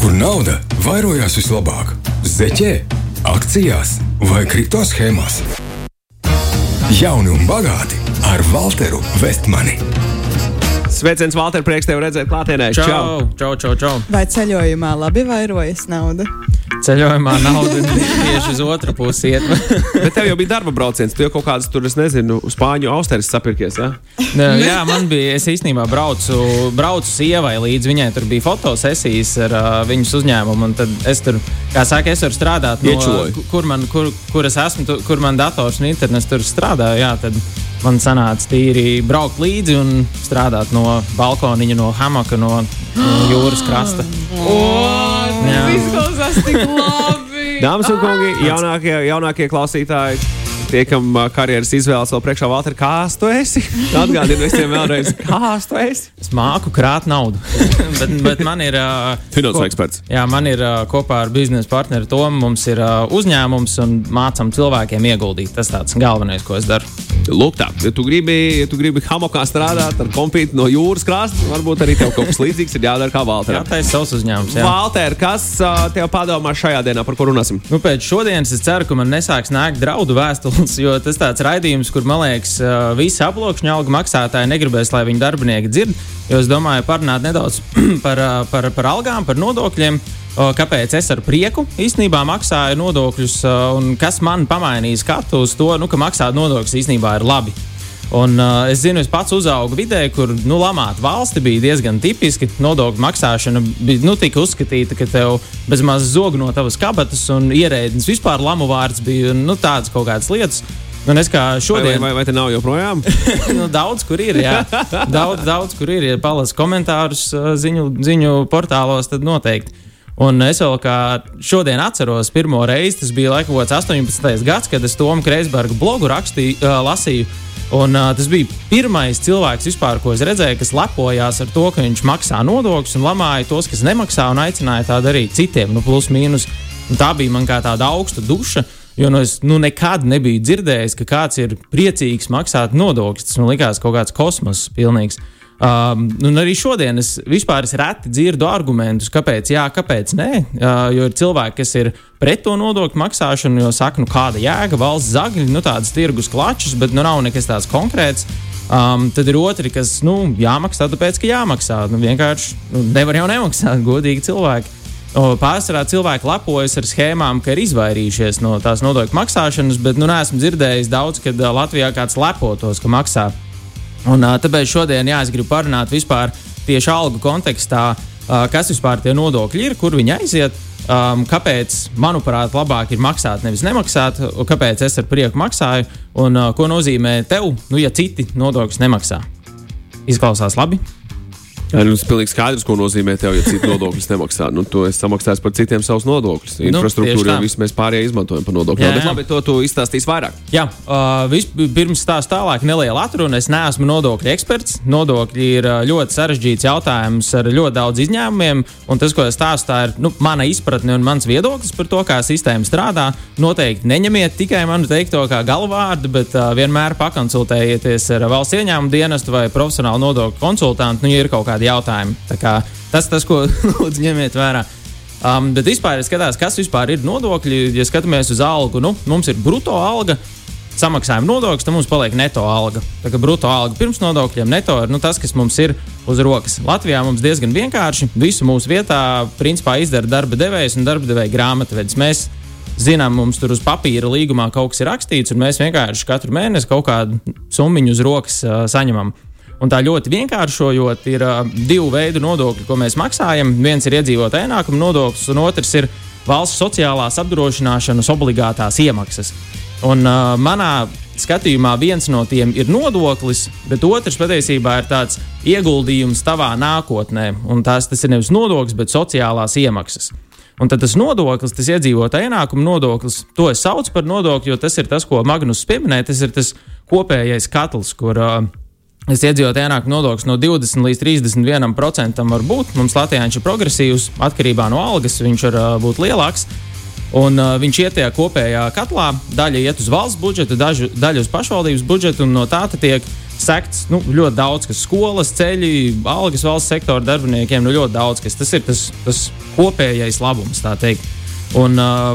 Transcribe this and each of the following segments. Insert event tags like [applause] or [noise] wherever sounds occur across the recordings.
kur nauda vairojās vislabāk - zeķē, akcijās vai kripto schēmās. Jauni un bagāti ar Walteru Vestmani. Sveiciens, Valter, prieks tevi redzēt klātienē. Čau, čau, čau, čau. Vai ceļojumā labi vairojas nauda? Ceļojumā nauda tieši uz otru pusi iet. [laughs] Bet tev jau bija darba brauciens, tu jau kaut kādas tur, es nezinu, spāņu austeris sapirkies. Ja? Jā, man bija, es īstenībā braucu, braucu sievai līdzi, viņai tur bija fotosesijas ar uh, viņas uzņēmumu, un tad es tur, kā saka, es varu strādāt no, Iečuloji. kur man, kur, kur es esmu, tu, kur man dators un internets tur strādā, jā, tad man sanāca tīri braukt līdzi un strādāt no balkoniņa, no hamaka, no, no jūras krasta. Jā. izklausās tik labi. Dāmas un kungi, jaunākie, jaunākie klausītāji. Tie, kam ā, karjeras izvēlas vēl priekšā, Valter, kāds tu esi? [laughs] Atgādini visiem vēlreiz, kāds tu esi? Es māku krāt naudu. [laughs] bet, bet man ir. Uh, Finansu eksperts. Jā, man ir uh, kopā ar biznesa partneri Tomu. Mums ir uh, uzņēmums un mācām cilvēkiem ieguldīt. Tas tāds galvenais, ko es daru. Lūk, tā, ja tu gribi, ja tu gribi hamokā strādāt ar kompītu no jūras krasta, varbūt arī tev kaut kas līdzīgs ir jādara kā Jā, Valteram. tā ir savs uzņēmums. Jā. Valter, kas ā, tev padomā šajā dienā, par ko runāsim? Nu, pēc šodienas es ceru, ka man nesāks nākt draudu vēstules, jo tas tāds raidījums, kur man liekas, visi aploksņa alga maksātāji negribēs, lai viņu darbinieki dzird. Jo es domāju, parunāt nedaudz [clears throat] par, par, par algām, par nodokļiem. Kāpēc es ar prieku īstenībā maksāju nodokļus, un kas man pamainīja skatu uz to, nu, ka maksāt nodokļus īstenībā ir labi. Un, uh, es zinu, es pats uzaugu vidē, kur nu, lamāt valsti bija diezgan tipiski. Nodokļu maksāšana bija nu, tika uzskatīta, ka tev bez mazas zog no tavas kabatas un ierēdnis vispār lamu vārds bija nu, tādas kaut kādas lietas. Un es kā Vai, vai, šodien, vai, vai te nav joprojām? [laughs] nu, daudz kur ir, jā, daudz, daudz kur ir, ja palas komentārus uh, ziņu, ziņu portālos, tad noteikti. Un es vēl kā šodien atceros, pirmo reizi tas bija laikam kaut kāds 18. gads, kad es Tomu Kreisberga blogu rakstīju, uh, lasīju. Un, uh, tas bija pirmais cilvēks, vispār, ko es redzēju, kas lepojās ar to, ka viņš maksā nodokļus un lamāja tos, kas nemaksā, un aicināja tā darīt citiem, nu, plus mīnus. Un tā bija man kā tāda augsta duša. Jo nu, es nu, nekad nebiju dzirdējis, ka kāds ir priecīgs maksāt nodokļus. Tas man likās kaut kāds kosmos pilnīgs. Um, un arī šodien es vispār es reti dzirdu argumentus, kāpēc jā, kāpēc nē. Uh, jo ir cilvēki, kas ir pret to nodokļu maksāšanu, jo saka, nu kāda jēga, valsts zagļi, nu tādas tirgus klačus, bet nu nav nekas tāds konkrēts. Um, tad ir otri, kas nu, jāmaksā, tāpēc ka jāmaksā. Nu, vienkārši nu, nevar jau nemaksāt, [laughs] godīgi cilvēki. Pārsvarā cilvēki lepojas ar schēmām, ka ir izvairījušies no tās nodokļu maksāšanas, bet nu, neesmu dzirdējis daudz, kad ā, Latvijā kāds lepotos, ka maksā. Un, tāpēc šodien jā, es gribu parunāt vispār tieši algu kontekstā, kas vispār tie nodokļi ir, kur viņi aiziet. Um, kāpēc, manuprāt, labāk ir maksāt, nevis nemaksāt, kāpēc es ar prieku maksāju, un uh, ko nozīmē tev, nu, ja citi nodokļus nemaksā. Izklausās labi. Nu, tas pilnīgi skaidrs, ko nozīmē tev, ja citi nodokļus nemaksā. Nu, tu esi samaksājis par citiem savus nodokļus. Nu, Infrastruktūru tā. jau visu mēs pārējie izmantojam par nodokļiem. Jā, Bet jā. labi, to tu izstāstīsi vairāk. Jā, uh, vispirms stāstu tālāk, neliela atruna. Es neesmu nodokļu eksperts. Nodokļi ir ļoti sarežģīts jautājums ar ļoti daudz izņēmumiem. Un tas, ko es stāstu, tā ir nu, mana izpratne un mans viedoklis par to, kā sistēma strādā. Noteikti neņemiet tikai manu teikto kā galvārdu, bet uh, vienmēr pakonsultējieties ar valsts ieņēmumu dienestu vai profesionālu nodokļu konsultantu, nu, ja ir kādi jautājumi. Tā kā Tas, tas, ko [laughs] lūdzu ņemiet vērā. Um, bet vispār, ja skatās, kas vispār ir nodokļi, ja skatāmies uz algu, nu, mums ir brutto alga, samaksājam nodokļus, tad mums paliek neto alga. Tā kā brutto alga pirms nodokļiem, neto ir nu, tas, kas mums ir uz rokas. Latvijā mums diezgan vienkārši. Visu mūsu vietā principā izdara darba devējs un darba devēja grāmatvedis. Mēs zinām, mums tur uz papīra līgumā kaut kas ir rakstīts, un mēs vienkārši katru mēnesi kaut kādu summu uz rokas uh, saņemam. Un tā ļoti vienkāršojot, ir uh, divi veidi nodokļi, ko mēs maksājam. Viens ir iedzīvotāja ienākuma nodoklis, un otrs ir valsts sociālās apdrošināšanas obligātās iemaksas. Un, uh, manā skatījumā viens no tiem ir nodoklis, bet otrs patiesībā ir tāds ieguldījums tavā nākotnē. Un tās, tas ir nevis nodoklis, bet sociālās iemaksas. Un tad tas nodoklis, tas iedzīvotāja ienākuma nodoklis, to es saucu par nodokli, jo tas ir tas, ko Magnus pieminēja. Tas ir tas kopējais katls, kur uh, tas iedzīvotāja ienākuma nodoklis no 20 līdz 31% var būt. Mums Latvijā viņš ir progresīvs, atkarībā no algas viņš var būt lielāks. Un, uh, viņš iet tajā kopējā katlā, daļa iet uz valsts budžetu, dažu, daļa uz pašvaldības budžetu, un no tā tiek sekts nu, ļoti daudz, kas skolas, ceļi, algas valsts sektora darbiniekiem, nu ļoti daudz, kas tas ir tas, tas kopējais labums, tā teikt. Un, uh,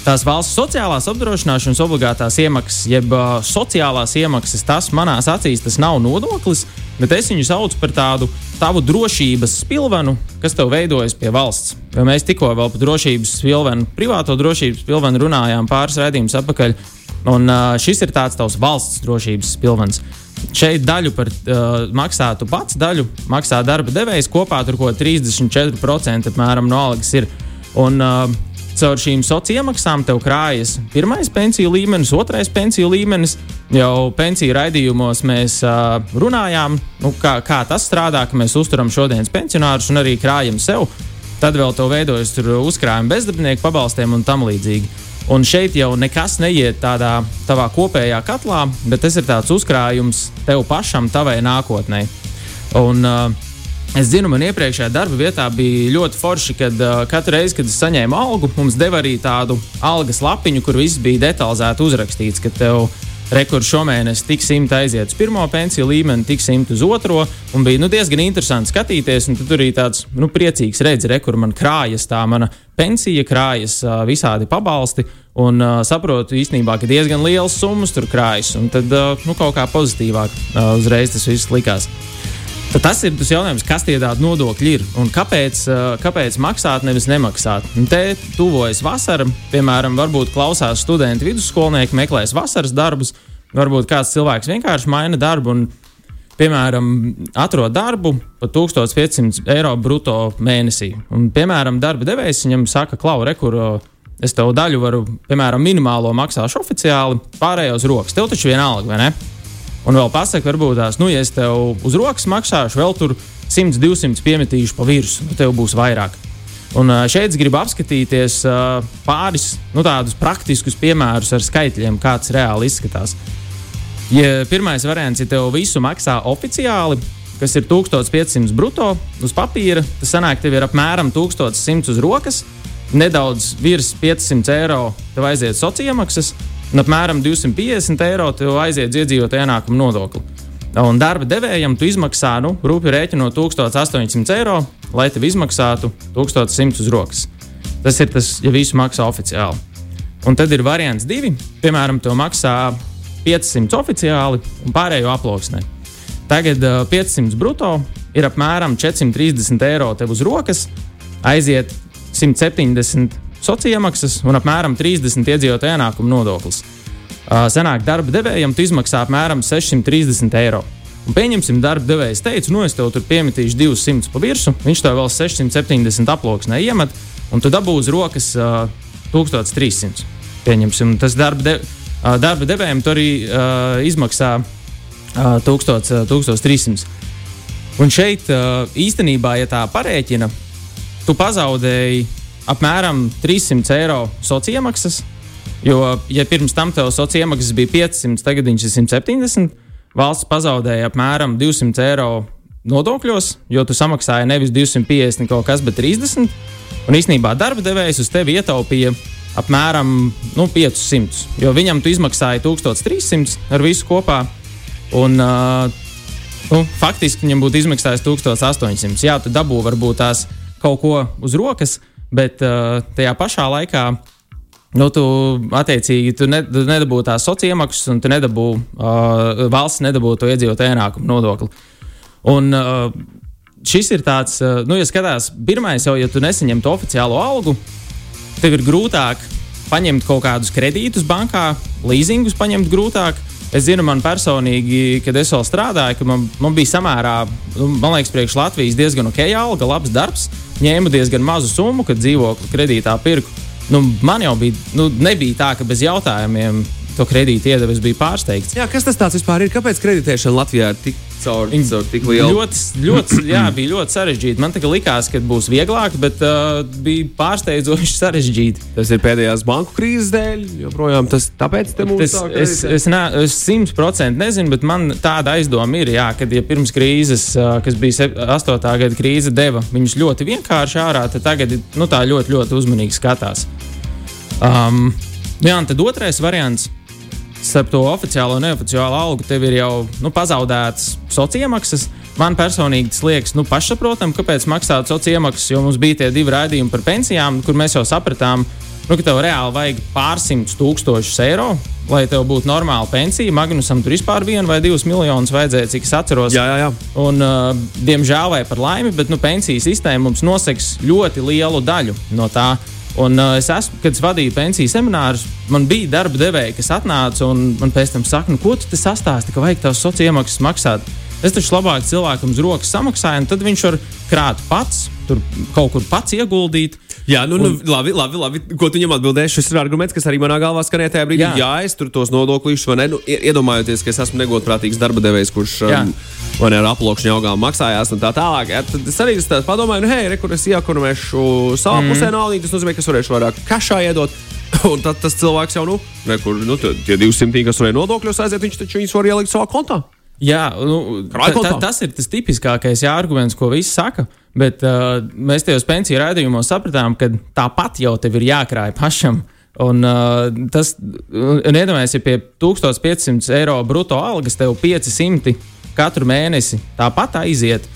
Tās valsts sociālās apdrošināšanas obligātās iemaksas, jeb uh, sociālās iemaksas, tas manās acīs tas nav nodoklis, bet es viņu saucu par tādu tavu drošības spilvenu, kas tev veidojas pie valsts. Jo mēs tikko vēl par drošības spilvenu, privāto drošības spilvenu runājām pāris raidījumus atpakaļ, un uh, šis ir tāds tavs valsts drošības spilvens. Šeit daļu par uh, maksātu pats, daļu maksā darba devējs kopā, tur ko 34% apmēram no algas ir. Un, uh, caur šīm sociālajām iemaksām tev krājas pirmais pensiju līmenis, otrais pensiju līmenis. Jau pensiju raidījumos mēs uh, runājām, nu, kā, kā tas strādā, ka mēs uzturam šodienas pensionārus un arī krājam sev. Tad vēl to veidojas uzkrājumi bezdarbnieku pabalstiem un tam līdzīgi. Un šeit jau nekas neiet tādā tavā kopējā katlā, bet tas ir tāds uzkrājums tev pašam, tavai nākotnē. Un, uh, Es zinu, man iepriekšējā darba vietā bija ļoti forši, kad uh, katru reizi, kad es saņēmu algu, mums deva arī tādu algas lapiņu, kur viss bija detalizēti uzrakstīts, ka tev rekords šomēnes tik simt aiziet uz pirmo pensiju līmeni, tik simt uz otro. Un bija nu, diezgan interesanti skatīties, un tur arī tāds nu, priecīgs redzes, re, kur man krājas tā mana pensija, krājas uh, visādi pabalsti. Un uh, saprotu īstenībā, ka diezgan liels summas tur krājas, un tad uh, nu, kaut kā pozitīvāk uh, uzreiz tas viss likās. Tad tas ir tas jautājums, kas tie tādi nodokļi ir un kāpēc, kāpēc maksāt, nevis nemaksāt. Un te tuvojas vasara, piemēram, varbūt klausās studenti, vidusskolnieki, meklēs vasaras darbus. Varbūt kāds cilvēks vienkārši maina darbu un, piemēram, atrod darbu par 1500 eiro brutto mēnesī. Un, piemēram, darba devējs viņam saka, klau, rekur. Es tev daļu varu, piemēram, minimālo maksāšu oficiāli, pārējos rokas. Tev taču vienalga, vai ne? Un vēl pasakot, varbūt tās, nu, ja es tev uz rokas maksāšu, vēl tur 100, 200 piemetīšu pa virsmu, nu, tev būs vairāk. Un šeit es gribu apskatīties pāris nu, tādus praktiskus piemērus ar skaitļiem, kāds reāli izskatās. Ja pirmais variants, ja tev visu maksā oficiāli, kas ir 1500 brutto uz papīra, tas sanāk, tev ir apmēram 1100 uz rokas, nedaudz virs 500 eiro tev aiziet sociālās iemaksas, un apmēram 250 eiro tev aiziet iedzīvotāju ienākumu nodokli. Un darba devējam tu izmaksā, nu, rūpīgi rēķinot 1800 eiro, lai tev izmaksātu 1100 uz rokas. Tas ir tas, ja visu maksā oficiāli. Un tad ir variants divi. Piemēram, to maksā 500 oficiāli un pārējo aploksnē. Tagad uh, 500 brutto ir apmēram 430 eiro tev uz rokas, aiziet 170 sociālās iemaksas un apmēram 30 iedzīvotāju ienākumu nodoklis. Senāk darba devējam tu izmaksā apmēram 630 eiro. Un pieņemsim, darba devējs teica, nu es tev tur piemetīšu 200 pa virsmu, viņš tev vēl 670 aploksnē iemet, un tu dabū uz rokas uh, 1300. Pieņemsim, tas darba, de, uh, darba devējiem tur arī uh, izmaksā uh, 1000, uh, 1300. Un šeit uh, īstenībā, ja tā parēķina, tu pazaudēji apmēram 300 eiro sociālās iemaksas. Jo, ja pirms tam tev sociālās iemaksas bija 500, tagad viņš ir 170, valsts pazaudēja apmēram 200 eiro nodokļos, jo tu samaksāji nevis 250 kaut kas, bet 30. Un īsnībā darba devējs uz tevi ietaupīja apmēram nu, 500, jo viņam tu izmaksāji 1300 ar visu kopā. Un, uh, nu, faktiski viņam būtu izmaksājis 1800. Jā, tu dabū varbūt tās kaut ko uz rokas, bet uh, tajā pašā laikā nu, tu attiecīgi tu ne, tu nedabū tās sociālās iemaksas, un tu nedabū, uh, valsts nedabū to iedzīvotāju ienākumu nodokli. Un, uh, šis ir tāds, uh, nu, ja skatās, pirmais jau, ja tu nesaņem to oficiālo algu, tev ir grūtāk paņemt kaut kādus kredītus bankā, leasingus paņemt grūtāk. Es zinu, man personīgi, kad es vēl strādāju, ka man, man bija samērā, nu, man liekas, priekš Latvijas diezgan ok, alga, labs darbs. Ņēmu diezgan mazu summu, kad dzīvokli kredītā pirku. Nu, man jau bija, nu, nebija tā, ka bez jautājumiem to kredītu iedevu, es biju pārsteigts. Jā, kas tas vispār ir? Kāpēc kreditēšana Latvijā ir tik caur, caur tik lielu? Ļoti, ļoti, jā, bija ļoti sarežģīti. Man tikai likās, ka būs vieglāk, bet uh, bija pārsteidzoši sarežģīti. Tas ir pēdējās banku krīzes dēļ, joprojām tas tāpēc te mums es, es, es, ne, es simt procenti nezinu, bet man tāda aizdoma ir, jā, kad ja pirms krīzes, uh, kas bija 8. gada krīze, deva viņus ļoti vienkārši ārā, tad tagad nu, tā ļoti, ļoti uzmanīgi skatās. Um, jā, un tad otrais variants starp to oficiālo un neoficiālo algu tev ir jau nu, pazaudētas sociālās iemaksas. Man personīgi tas liekas nu, pašsaprotami, kāpēc maksāt sociālās iemaksas, jo mums bija tie divi raidījumi par pensijām, kur mēs jau sapratām, nu, ka tev reāli vajag pārsimtus tūkstošus eiro, lai tev būtu normāla pensija. Magnusam tur vispār vienu vai divus miljonus vajadzēja, cik es atceros. Jā, jā, jā. Un, uh, diemžēl vai par laimi, bet nu, pensiju sistēma mums noseks ļoti lielu daļu no tā. Un, uh, es esmu, kad es vadīju pensiju seminārus, man bija darba devēji, kas atnāca un man pēc tam saka, nu, ko tu sastāsti, ka vajag tās sociālās iemaksas maksāt. Es taču labāk cilvēkam uz rokas samaksāju, un tad viņš var krāt pats, tur kaut kur pats ieguldīt. Jā, nu, un, nu labi, labi, labi. Ko tu viņam atbildēsi? Šis ir arguments, kas arī manā galvā skanēja tajā brīdī. Jā, jā es tur tos nodokļus, vai ne? Nu, iedomājoties, ka es esmu negodprātīgs darba devējs, kurš um, man ar aploksņa augām maksājās un tā tālāk. Jā, tad es arī tā padomāju, nu, hei, re, kur es iekonomēšu savā mm. pusē naudu, tas nozīmē, ka es varēšu vairāk kašā iedot. [laughs] Un tad tas cilvēks jau, nu, re, kur, nu tie 200, kas varēja nodokļos aiziet, viņš taču viņus var ielikt savā kontā. Jā, nu, ta, ta, tas ir tas tipiskākais jā, arguments, ko visi saka. Bet uh, mēs tajos pensiju raidījumos sapratām, ka tāpat jau tev ir jākrāj pašam. Un, uh, tas, un iedomājieties, ja pie 1500 eiro brutto algas tev 500 katru mēnesi tāpat aiziet.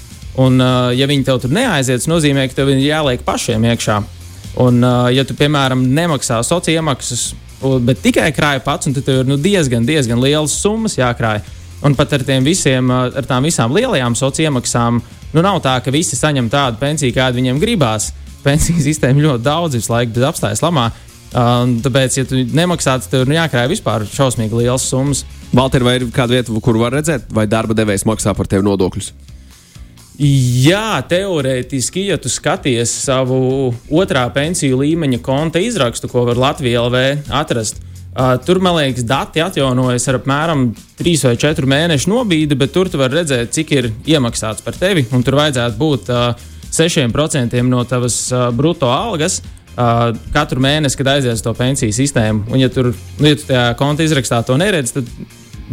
Un, uh, ja viņi tev tur neaiziet, tas nozīmē, ka tev ir jāliek pašiem iekšā. Un, uh, ja tu, piemēram, nemaksā sociālās iemaksas, bet tikai krāj pats, tad tev ir nu, diezgan, diezgan lielas summas jākrāj. Un pat ar, visiem, ar tām visām lielajām sociālajām iemaksām, nu nav tā, ka visi saņem tādu pensiju, kādu viņiem gribās. Pensiju sistēma ļoti daudz visu laiku apstājas lamā. Uh, tāpēc, ja tu nemaksā, tad ir jākrāj vispār šausmīgi liels summas. Valter, vai ir kāda vieta, kur var redzēt, vai darba devējs maksā par tevi nodokļus? Jā, teorētiski, ja tu skaties savu otrā pensiju līmeņa konta izrakstu, ko var Latvijā LV atrast, Uh, tur, man liekas, dati atjaunojas ar apmēram 3 vai 4 mēnešu nobīdi, bet tur tu vari redzēt, cik ir iemaksāts par tevi. Tur vajadzētu būt uh, 6% no tavas uh, brutto algas. Uh, katru mēnesi, kad aizies to pensiju sistēmu, un ja tur, nu, ja tu tajā konta izrakstā to neredz, tad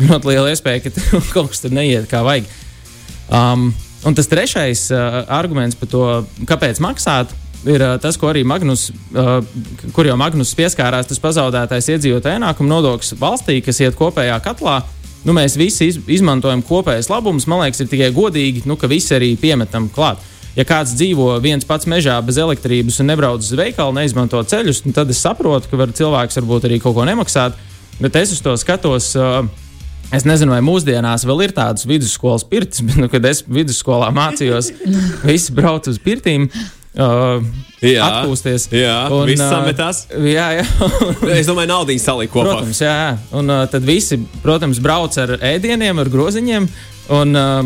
ļoti liela iespēja, ka [laughs] kaut kas tur neiet kā vajag. Um, un tas trešais uh, arguments par to, kāpēc maksāt, ir tas, ko arī Magnus, kur jau Magnus pieskārās, tas pazaudētais iedzīvotāju ienākuma nodoklis valstī, kas iet kopējā katlā. Nu, mēs visi iz, izmantojam kopējas labumus. Man liekas, ir tikai godīgi, nu, ka visi arī piemetam klāt. Ja kāds dzīvo viens pats mežā bez elektrības un nebrauc uz veikalu, neizmanto ceļus, nu, tad es saprotu, ka var cilvēks varbūt arī kaut ko nemaksāt. Bet es uz to skatos. Es nezinu, vai mūsdienās vēl ir tādas vidusskolas pirts, [laughs] bet, nu, kad es vidusskolā mācījos, [laughs] visi brauc uz pirtīm. Uh, jā, atpūsties. Jā, un, viss uh, sametās. Jā, jā. [laughs] es domāju, naudiņu salikt kopā. Protams, jā. Un uh, tad visi, protams, brauc ar ēdieniem, ar groziņiem. Un uh,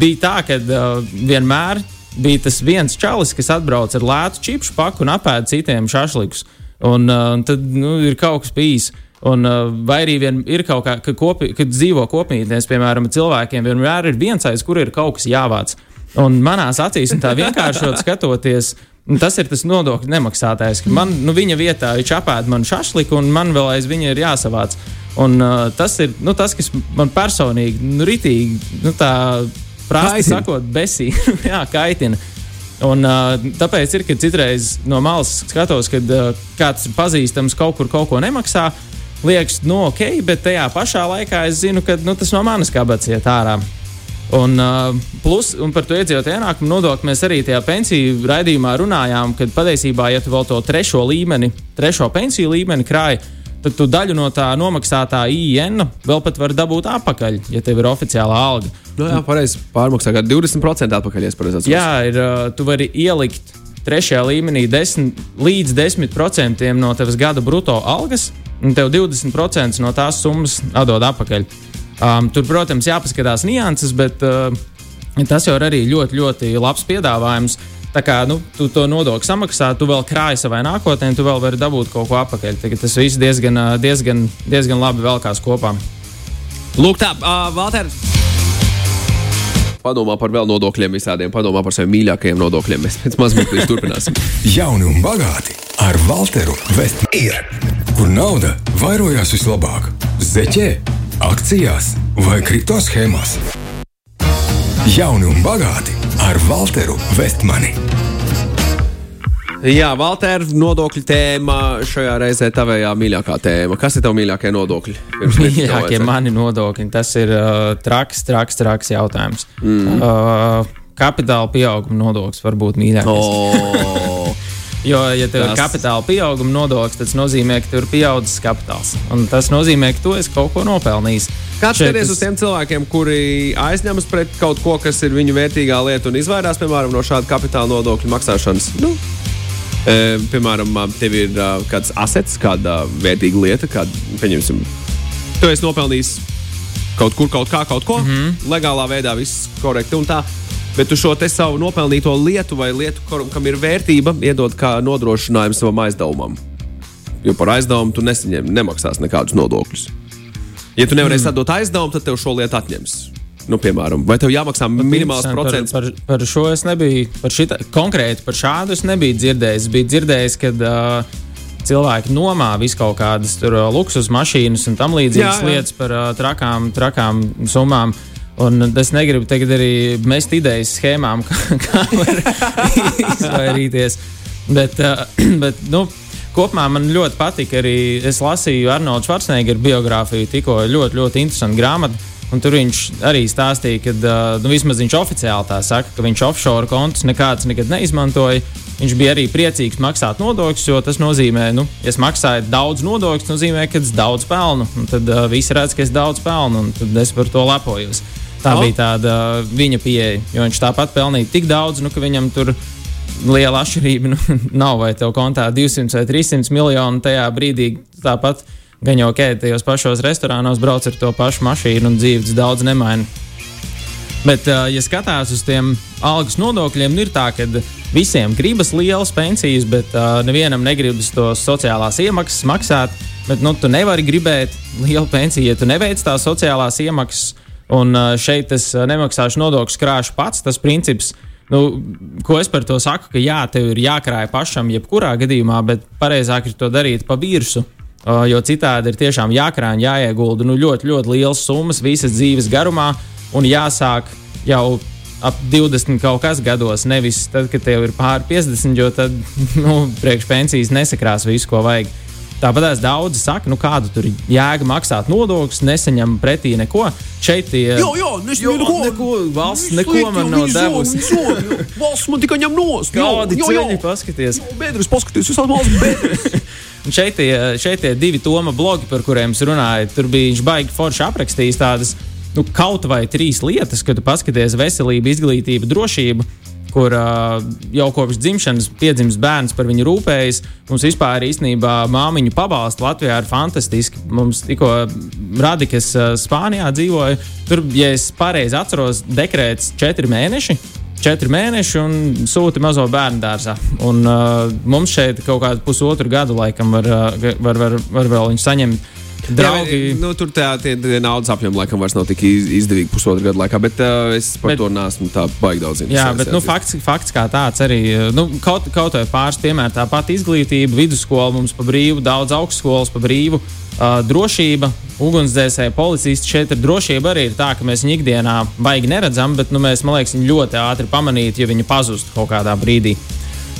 bija tā, ka uh, vienmēr bija tas viens čalis, kas atbrauc ar lētu čipšu paku un apēda citiem šašlikus. Un uh, tad nu, ir kaut kas bijis. Un, uh, vai arī ir kaut kā, kad, kopi, kad dzīvo kopmītnēs, piemēram, cilvēkiem, vienmēr ir viens aiz, kur ir kaut kas jāvāc. Un manās acīs, un tā vienkāršot skatoties, tas ir tas nodokļu nemaksātājs. Man, nu, viņa vietā viņš apēda manu šašliku, un man vēl aiz viņa ir jāsavāc. Un, uh, tas ir nu, tas, kas man personīgi, nu, ritīgi, nu, tā prātīgi sakot, besī, [laughs] jā, kaitina. Un, uh, tāpēc ir, kad citreiz no malas skatos, kad uh, kāds pazīstams kaut kur kaut ko nemaksā. Liekas, nu, ok, bet tajā pašā laikā es zinu, ka nu, tas no manas kabatas iet ārā. Un, uh, plus, un par to iedzīvotāju ienākumu nodokli mēs arī tajā pensiju raidījumā runājām, ka patiesībā, ja tu vēl to trešo līmeni, trešo pensiju līmeni krāji, tad tu daļu no tā nomaksātā IN vēl pat vari dabūt atpakaļ, ja tev ir oficiāla alga. No nu jā, pareizi pārmaksā, kā 20% atpakaļ. Jā, ir, uh, tu vari ielikt trešajā līmenī 10, līdz 10% no tavas gada brutto algas, un tev 20% no tās summas atdod atpakaļ. Um, tur, protams, jāpaskatās nianses, bet uh, tas jau ir arī ļoti, ļoti labs piedāvājums. Tā kā nu, tu to nodokli samaksā, tu vēl krāji savai nākotnē, tu vēl vari dabūt kaut ko atpakaļ. Tagad tas viss diezgan, uh, diezgan, diezgan labi velkās kopā. Lūk, tā, uh, Valter. Padomā par vēl nodokļiem visādiem, padomā par saviem mīļākajiem nodokļiem. Mēs pēc mazliet turpināsim. [laughs] Jauni un bagāti ar Walteru Vest ir, kur nauda vairojās vislabāk - zeķē akcijās vai kripto schēmās. Jauni un bagāti ar Walteru Vestmani. Jā, Valter, nodokļu tēma šajā reizē tavējā mīļākā tēma. Kas ir tavs mīļākie nodokļi? [laughs] Mīļākie mani nodokļi. Tas ir uh, traks, traks, traks jautājums. Mm. Uh, kapitāla pieauguma nodoklis var būt mīļākais. Oh. [laughs] Jo, ja tev tas... ir kapitāla pieauguma nodoklis, tas nozīmē, ka tev ir pieaudzis kapitāls. Un tas nozīmē, ka tu esi kaut ko nopelnījis. Kā skaties uz tiem cilvēkiem, kuri aizņemas pret kaut ko, kas ir viņu vērtīgā lieta un izvairās, piemēram, no šāda kapitāla nodokļu maksāšanas? Nu, E, piemēram, tev ir uh, kāds asets, kāda vērtīga lieta, kāda, pieņemsim, tu esi nopelnījis kaut kur, kaut kā, kaut ko, mm -hmm. legālā veidā, viss korekti un tā. Bet tu šo savu nopelnīto lietu vai lietu, kam ir vērtība, iedod kā nodrošinājumu savam aizdevumam. Jo par aizdevumu tu nesaņem, nemaksās nekādus nodokļus. Ja tu nevarēsi mm. atdot aizdevumu, tad tev šo lietu atņems. Nu, piemēram, vai tev jāmaksā minimāls procents? Par, par, par šo es nebiju, par šita, konkrēti par šādu es nebiju dzirdējis. Biju dzirdējis, ka uh, cilvēki nomā visu kaut kādas tur, uh, luksus mašīnas un tam līdzīgas lietas par uh, trakām, trakām summām. Un es negribu tagad arī mest idejas schēmām, [laughs] kā, kā var izvairīties. Bet, uh, [clears throat] bet nu, kopumā man ļoti patika arī. Es lasīju Arnoldu Schwarzeneggeru biogrāfiju, tikko ļoti, ļoti interesantu grāmatu. Un tur viņš arī stāstīja, ka uh, nu, vismaz viņš oficiāli tā saka, ka viņš offshore kontus nekādus nekad neizmantoja. Viņš bija arī priecīgs maksāt nodokļus, jo tas nozīmē, ka, nu, ja es maksāju daudz nodokļus, tas nozīmē, ka es daudz pelnu. Un tad uh, visi redz, ka es daudz pelnu, un tad es par to lepojos. Tā oh. bija tāda uh, viņa pieeja, jo viņš tāpat pelnīja tik daudz, nu, ka viņam tur liela atšķirība [laughs] nu, nav. Vai tev kontā 200 vai 300 miljonu tajā brīdī tāpat Gan jau ok, tajos pašos restorānos brauc ar to pašu mašīnu un dzīves daudz nemaina. Bet, uh, ja skatās uz tiem algas nodokļiem, ir tā, ka visiem gribas lielas pensijas, bet uh, nevienam negribas tos sociālās iemaksas maksāt. Bet nu, tu nevari gribēt lielu pensiju, ja tu neveic tās sociālās iemaksas. Un šeit es nemaksāšu nodokļus krāšu pats. Tas princips, nu, ko es par to saku, ka jā, tev ir jākrāj pašam, jebkurā gadījumā, bet pareizāk ir to darīt pa virsmu jo citādi ir tiešām jākrāna, jāiegulda nu, ļoti, ļoti liels summas visas dzīves garumā un jāsāk jau ap 20 kaut kas gados, nevis tad, kad tev ir pāri 50, jo tad [laughs] nu, priekšpensijas nesakrās visu, ko vajag. Tāpat daudzi saka, nu kādu tur jēga maksāt nodokļus, nesaņem pretī neko. Šeit tie ir. Jā, jā, jo, neko, neko, valsts neko man nav devusi. Valsts man tikai ņem nost. Kādi ceļi paskaties? Bēdris, paskaties, jūs esat valsts bēdris. [laughs] Un šeit tie, šeit tie divi Toma blogi, par kuriem es runāju, tur bija viņš baigi forši aprakstījis tādas nu, kaut vai trīs lietas, kad tu paskaties veselību, izglītību, drošību. Kur uh, jau kopš dzimšanas piedzimst bērns, par viņu rūpējas. Mums vispār īstenībā māmiņu pabalstu Latvijā ir fantastiski. Mums tikko radi, kas uh, Spānijā dzīvoja, tur, ja es pareizi atceros, dekrēts četri mēneši četri mēneši un sūta mazo bērnu dārzā. Un, uh, mums šeit kaut kādu pusotru gadu laikam var, uh, var, var, var vēl viņu saņemt. Draugi. Jā, nu, tur tā, tie, tie naudas apjomi laikam vairs nav tik izdevīgi pusotru gadu laikā, bet uh, es par bet, to neesmu tā baigi daudz zinājis. Jā, bet nu, fakts, fakts kā tāds arī, uh, nu, kaut, kaut vai pāris piemēri, tāpat izglītība, vidusskola mums pa brīvu, daudz augstskolas pa brīvu. Uh, drošība, ugunsdzēsēji, policisti šeit ir drošība arī ir tā, ka mēs viņu ikdienā baigi neredzam, bet nu, mēs, man liekas, viņu ļoti ātri pamanītu, ja viņi pazustu kaut kādā brīdī.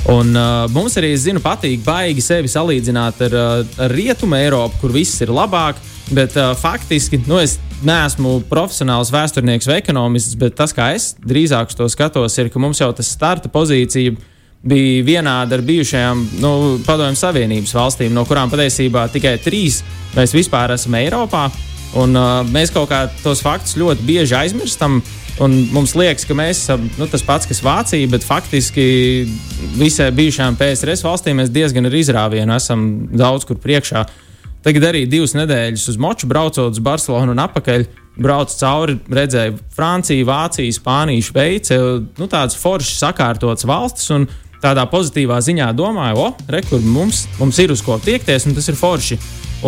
Un, uh, mums arī, es zinu, patīk baigi sevi salīdzināt ar, uh, ar Rietumu Eiropu, kur viss ir labāk. Bet uh, faktiski nu, es neesmu profesionāls vēsturnieks vai ekonomists, bet tas, kā es drīzāk to skatos, ir, ka mums jau tas starta pozīcija bija vienāda ar bijušajām nu, Padomju Savienības valstīm, no kurām patiesībā tikai trīs mēs vispār esam Eiropā. Un, uh, mēs kaut kā tos faktus ļoti bieži aizmirstam. Mums liekas, ka mēs esam nu, tas pats, kas Vācija, bet faktiski visai bijušajām PSRS valstīm mēs diezgan ar izrāvienu esam daudz kur priekšā. Tagad arī divas nedēļas uz moču braucot uz Barcelonu un atpakaļ. Braucu cauri, redzēju Franciju, Vāciju, Spāniju, Šveici. Nu, tādas foršas, sakārtotas valstis. Un, tādā pozitīvā ziņā domāju, o, re, kur mums, mums ir uz ko tiekties, un tas ir forši.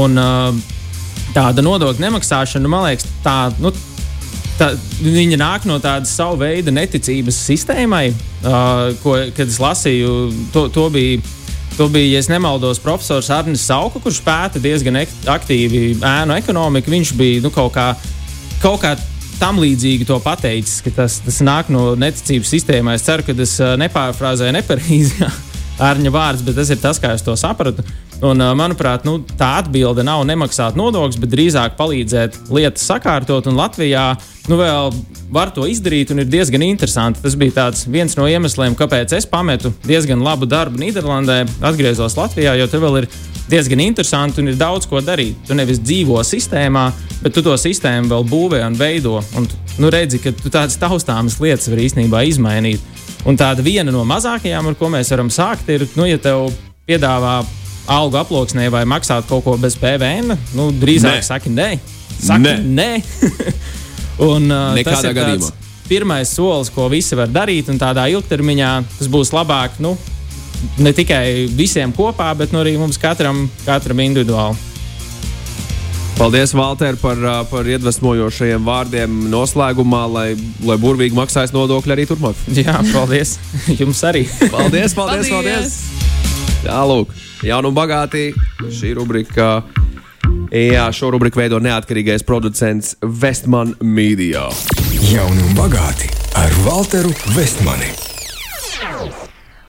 Un, uh, tāda nodokļu nemaksāšana, man liekas, tā, nu, tā, viņa nāk no tādas savu veidu neticības sistēmai, uh, ko, kad es lasīju, to, to bija. To bija, ja nemaldos, profesors Arnēs Sauka, kurš pēta diezgan aktīvi ēnu ekonomiku. Viņš bija nu, kaut kā, kaut kā tam līdzīgi to pateicis, ka tas, tas nāk no neticības sistēmā. Es ceru, ka es nepārfrāzēju nepareizi. ārņa vārds, bet tas ir tas, kā es to sapratu. Un, manuprāt, nu, tā atbilde nav nemaksāt nodokļus, bet drīzāk palīdzēt lietas sakārtot. Un Latvijā nu, vēl var to izdarīt, un ir diezgan interesanti. Tas bija viens no iemesliem, kāpēc es pametu diezgan labu darbu Nīderlandē, atgriezos Latvijā, jo tur vēl ir diezgan interesanti un ir daudz ko darīt. Tu nevis dzīvo sistēmā, bet tu to sistēmu vēl būvē un veido. Un, nu, redzi, ka tu tādas taustāmas lietas vari īstenībā izmainīt. Un tāda viena no mazākajām, ar ko mēs varam sākt, ir, nu, ja tev piedāvā algu aploksnē vai maksāt kaut ko bez PVN, nu, drīzāk nē. saki nē. Saki nē. nē. [laughs] un, uh, tas ir gadījumā. pirmais solis, ko visi var darīt, un tādā ilgtermiņā tas būs labāk nu, ne tikai visiem kopā, bet nu, arī mums katram, katram individuāli. Paldies, Valter, par, par iedvesmojošajiem vārdiem noslēgumā, lai, lai burvīgi maksājas nodokļi arī turpmāk. [laughs] Jā, paldies. [laughs] Jums arī. paldies, paldies, paldies. paldies. Jā, lūk jaunu un bagāti. Šī rubrika, jā, šo rubriku veido neatkarīgais producents Vestman Media. Jauni un bagāti ar Walteru Vestmani.